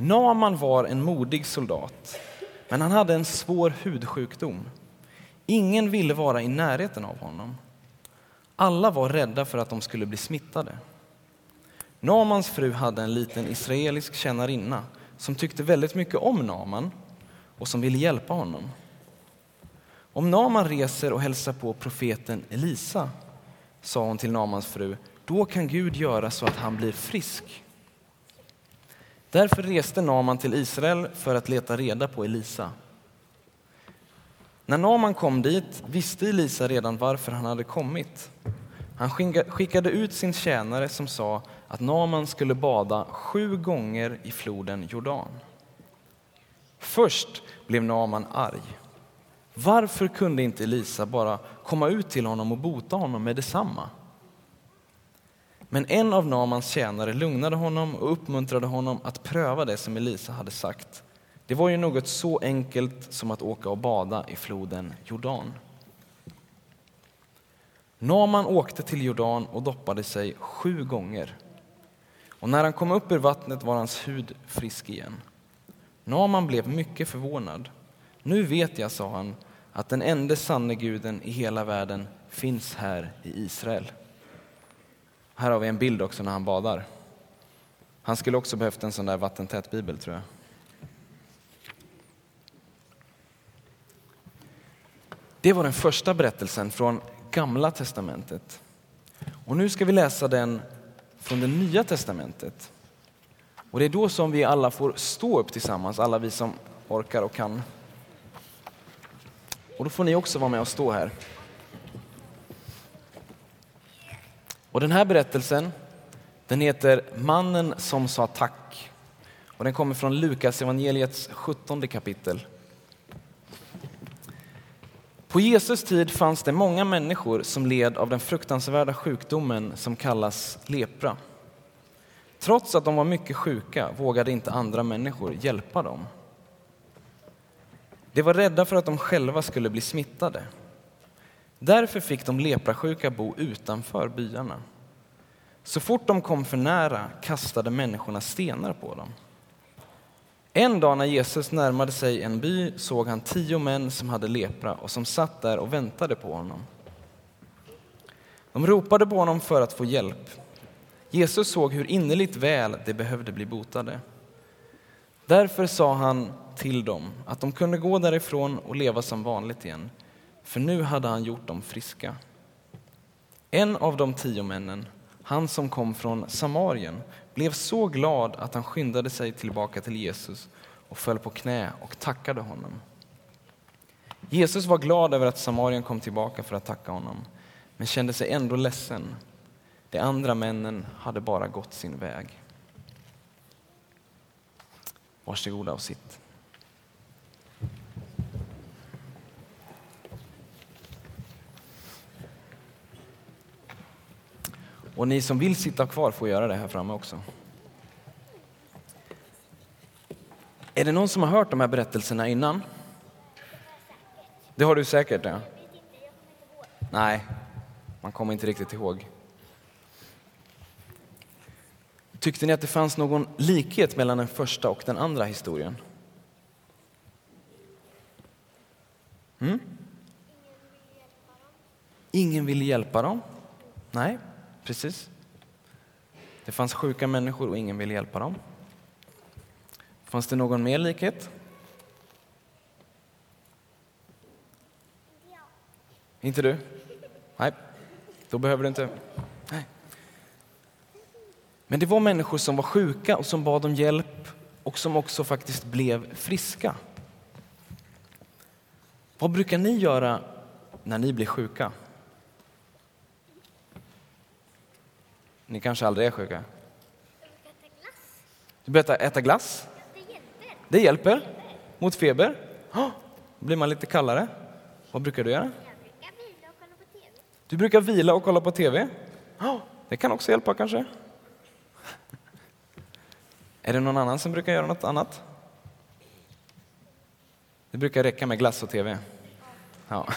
Naman var en modig soldat, men han hade en svår hudsjukdom. Ingen ville vara i närheten av honom. Alla var rädda för att de skulle bli smittade. Namans fru hade en liten israelisk tjänarinna som tyckte väldigt mycket om Naman och som ville hjälpa honom. Om Naman reser och hälsar på profeten Elisa, sa hon till Namans fru, då kan Gud göra så att han blir frisk. Därför reste Naman till Israel för att leta reda på Elisa. När Naman kom dit visste Elisa redan varför han hade kommit. Han skickade ut sin tjänare som sa att Naman skulle bada sju gånger i floden Jordan. Först blev Naman arg. Varför kunde inte Elisa bara komma ut till honom och bota honom med detsamma? Men en av Namans tjänare lugnade honom och uppmuntrade honom att pröva det som Elisa hade sagt. Det var ju något så enkelt som att åka och bada i floden Jordan. Naman åkte till Jordan och doppade sig sju gånger. Och när han kom upp ur vattnet var hans hud frisk igen. Naman blev mycket förvånad. Nu vet jag, sa han, att den enda sanne guden i hela världen finns här i Israel. Här har vi en bild också när han badar. Han skulle också behövt en sån där vattentät bibel tror jag. Det var den första berättelsen från Gamla testamentet. Och nu ska vi läsa den från det Nya testamentet. Och det är då som vi alla får stå upp tillsammans, alla vi som orkar och kan. Och då får ni också vara med och stå här. Och den här berättelsen den heter Mannen som sa tack. Och den kommer från Lukas evangeliets 17 kapitel. På Jesus tid fanns det många människor som led av den fruktansvärda sjukdomen som kallas lepra. Trots att de var mycket sjuka vågade inte andra människor hjälpa dem. De var rädda för att de själva skulle bli smittade. Därför fick de leprasjuka bo utanför byarna. Så fort de kom för nära kastade människorna stenar på dem. En dag när Jesus närmade sig en by såg han tio män som hade lepra och som satt där och väntade på honom. De ropade på honom för att få hjälp. Jesus såg hur innerligt väl de behövde bli botade. Därför sa han till dem att de kunde gå därifrån och leva som vanligt igen, för nu hade han gjort dem friska. En av de tio männen, han som kom från Samarien, blev så glad att han skyndade sig tillbaka till Jesus och föll på knä och tackade honom. Jesus var glad över att Samarien kom tillbaka för att tacka honom, men kände sig ändå ledsen. De andra männen hade bara gått sin väg. Varsågoda och sitt. Och ni som vill sitta kvar får göra det här framme också. Är det någon som har hört de här berättelserna innan? Det har du säkert, ja. Nej, man kommer inte riktigt ihåg. Tyckte ni att det fanns någon likhet mellan den första och den andra historien? Mm? Ingen ville hjälpa dem. Nej, precis. Det fanns sjuka människor och ingen ville hjälpa dem. Fanns det någon mer likhet? Ja. Inte du? Nej, då behöver du inte. Nej. Men det var människor som var sjuka och som bad om hjälp och som också faktiskt blev friska. Vad brukar ni göra när ni blir sjuka? Ni kanske aldrig är sjuka? Du brukar äta glass? Det hjälper mot feber. Oh, blir man lite kallare. Vad brukar du göra? Du brukar vila och kolla på TV. Oh, det kan också hjälpa kanske. Är det någon annan som brukar göra något annat? Det brukar räcka med glass och TV. Ja.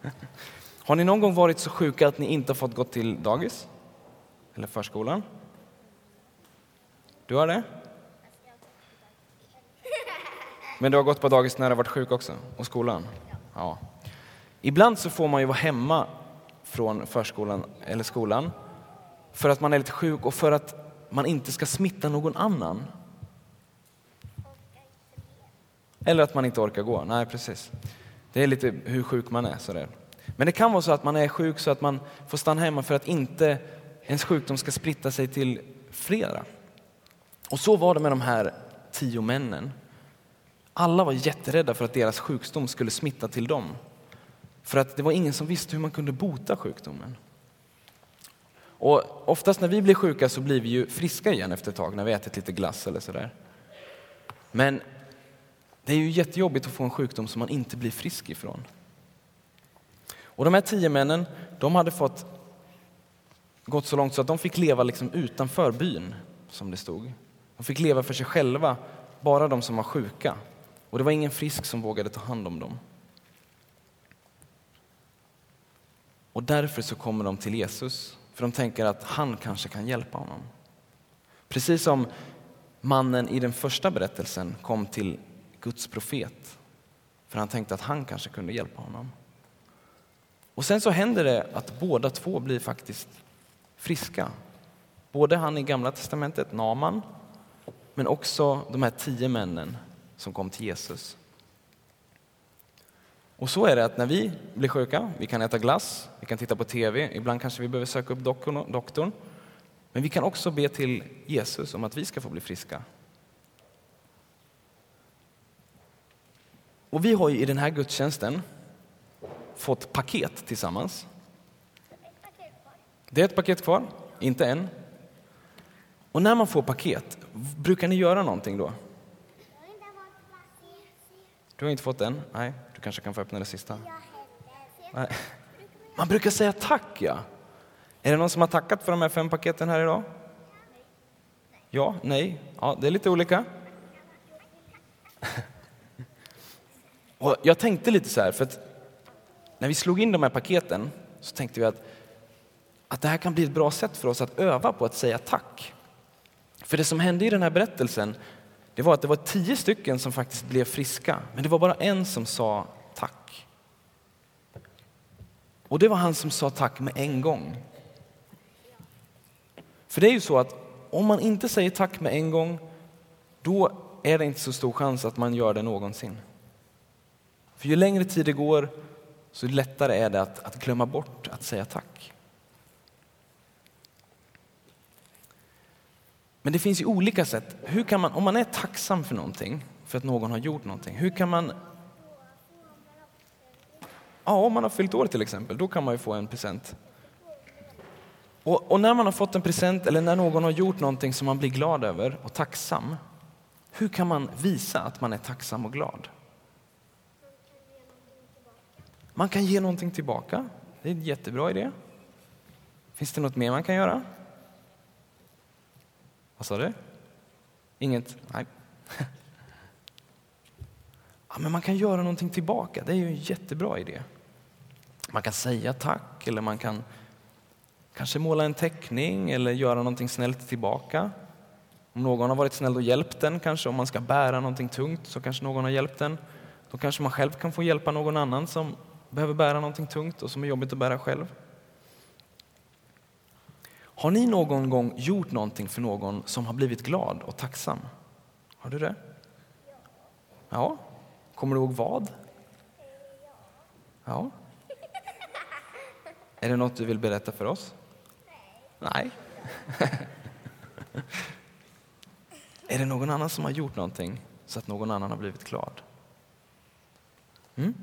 Har ni någon gång varit så sjuka att ni inte har fått gå till dagis? Eller förskolan? Du har det? Men du har gått på dagis när du har varit sjuk också? Och skolan? Ja. Ibland så får man ju vara hemma från förskolan eller skolan för att man är lite sjuk och för att man inte ska smitta någon annan. Eller att man inte orkar gå. Nej, precis. Det är lite hur sjuk man är. Sådär. Men det kan vara så att man är sjuk så att man får stanna hemma för att inte ens sjukdom ska spritta sig till flera. Och så var det med de här tio männen. Alla var jätterädda för att deras sjukdom skulle smitta till dem. För att det var ingen som visste hur man kunde bota sjukdomen. Och oftast när vi blir sjuka så blir vi ju friska igen efter ett tag när vi ätit lite glass eller sådär. Men det är ju jättejobbigt att få en sjukdom som man inte blir frisk ifrån. Och de här tio männen, de hade fått gått så långt så att de fick leva liksom utanför byn, som det stod. De fick leva för sig själva, bara de som var sjuka. Och det var ingen frisk som vågade ta hand om dem. Och därför så kommer de till Jesus, för de tänker att han kanske kan hjälpa honom. Precis som mannen i den första berättelsen kom till Guds profet, för han tänkte att han kanske kunde hjälpa honom. Och sen så händer det att båda två blir faktiskt friska. Både han i Gamla testamentet, Naman, men också de här tio männen som kom till Jesus. Och så är det att när vi blir sjuka, vi kan äta glass, vi kan titta på TV, ibland kanske vi behöver söka upp doktorn, men vi kan också be till Jesus om att vi ska få bli friska. Och vi har ju i den här gudstjänsten fått paket tillsammans. Det är ett paket kvar, inte en. Och när man får paket, brukar ni göra någonting då? Du har inte fått en? Nej, du kanske kan få öppna det sista. Nej. Man brukar säga tack, ja. Är det någon som har tackat för de här fem paketen här idag? Ja, nej, ja, det är lite olika. Och jag tänkte lite så här, för att när vi slog in de här paketen så tänkte vi att, att det här kan bli ett bra sätt för oss att öva på att säga tack. För det som hände i den här berättelsen, det var att det var tio stycken som faktiskt blev friska, men det var bara en som sa tack. Och det var han som sa tack med en gång. För det är ju så att om man inte säger tack med en gång, då är det inte så stor chans att man gör det någonsin. För ju längre tid det går, så lättare är det att, att glömma bort att säga tack. Men det finns ju olika sätt. Hur kan man, om man är tacksam för någonting, för att någon har gjort någonting, hur kan man... Ja, om man har fyllt år till exempel, då kan man ju få en present. Och, och, när man har fått en present eller när någon har gjort någonting som man blir glad över och tacksam, hur kan man visa att man är tacksam och glad? Man kan ge någonting tillbaka. Det är en jättebra idé. Finns det något mer man kan göra? Vad sa du? Inget? Nej. Ja, men man kan göra någonting tillbaka. Det är ju en jättebra idé. Man kan säga tack eller man kan kanske måla en teckning eller göra någonting snällt tillbaka. Om någon har varit snäll och hjälpt en, kanske om man ska bära någonting tungt så kanske någon har hjälpt en. Då kanske man själv kan få hjälpa någon annan som behöver bära någonting tungt och som är jobbigt att bära själv. Har ni någon gång gjort någonting för någon som har blivit glad och tacksam? Har du det? Ja. Kommer du ihåg vad? Ja. Är det något du vill berätta för oss? Nej. är det någon annan som har gjort någonting så att någon annan har blivit glad? Mm?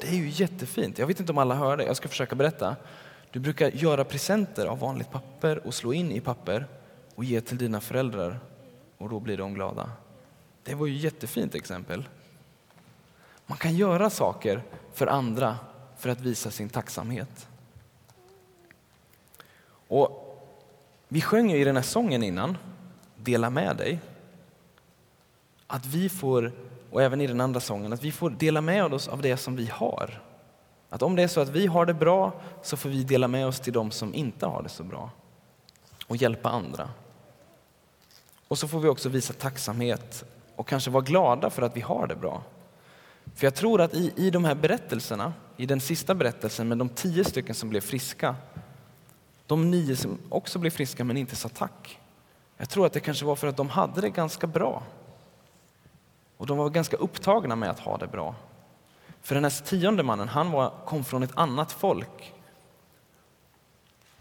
Det är ju jättefint. Jag vet inte om alla hör det. Jag ska försöka berätta. Du brukar göra presenter av vanligt papper och slå in i papper och ge till dina föräldrar och då blir de glada. Det var ju ett jättefint exempel. Man kan göra saker för andra för att visa sin tacksamhet. Och vi sjöng ju i den här sången innan, Dela med dig, att vi får och även i den andra sången, att vi får dela med oss av det som vi har. Att om det är så att vi har det bra så får vi dela med oss till de som inte har det så bra och hjälpa andra. Och så får vi också visa tacksamhet och kanske vara glada för att vi har det bra. För jag tror att i, i de här berättelserna, i den sista berättelsen med de tio stycken som blev friska, de nio som också blev friska men inte sa tack. Jag tror att det kanske var för att de hade det ganska bra. Och de var ganska upptagna med att ha det bra. För den här tionde mannen, han var, kom från ett annat folk.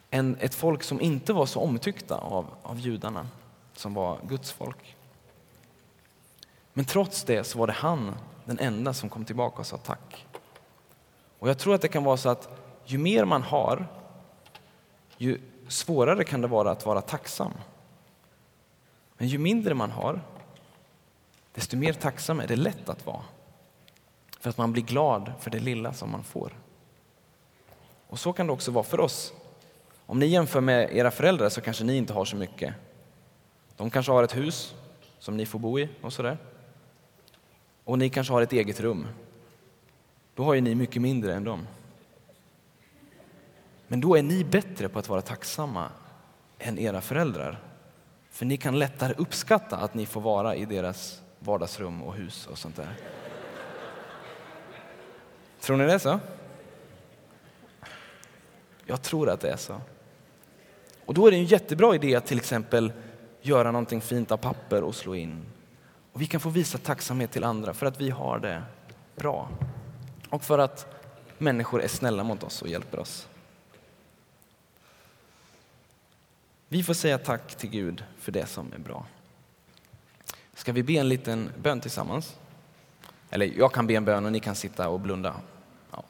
En, ett folk som inte var så omtyckta av, av judarna, som var Guds folk. Men trots det så var det han, den enda, som kom tillbaka och sa tack. Och jag tror att det kan vara så att ju mer man har, ju svårare kan det vara att vara tacksam. Men ju mindre man har, desto mer tacksam är det lätt att vara. För att man blir glad för det lilla som man får. Och så kan det också vara för oss. Om ni jämför med era föräldrar så kanske ni inte har så mycket. De kanske har ett hus som ni får bo i och sådär. Och ni kanske har ett eget rum. Då har ju ni mycket mindre än dem. Men då är ni bättre på att vara tacksamma än era föräldrar. För ni kan lättare uppskatta att ni får vara i deras vardagsrum och hus och sånt där. Tror ni det är så? Jag tror att det är så. Och då är det en jättebra idé att till exempel göra någonting fint av papper och slå in. Och vi kan få visa tacksamhet till andra för att vi har det bra. Och för att människor är snälla mot oss och hjälper oss. Vi får säga tack till Gud för det som är bra. Ska vi be en liten bön tillsammans? Eller jag kan be en bön och ni kan sitta och blunda. Ja.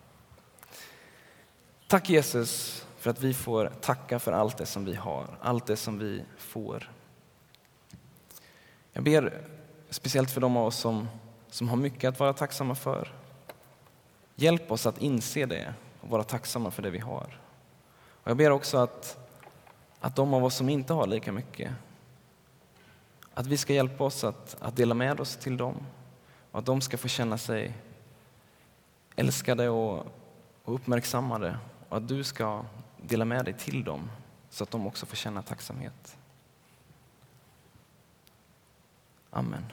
Tack Jesus för att vi får tacka för allt det som vi har, allt det som vi får. Jag ber speciellt för de av oss som, som har mycket att vara tacksamma för. Hjälp oss att inse det och vara tacksamma för det vi har. Och jag ber också att, att de av oss som inte har lika mycket, att vi ska hjälpa oss att, att dela med oss till dem och att de ska få känna sig älskade och, och uppmärksammade och att du ska dela med dig till dem så att de också får känna tacksamhet. Amen.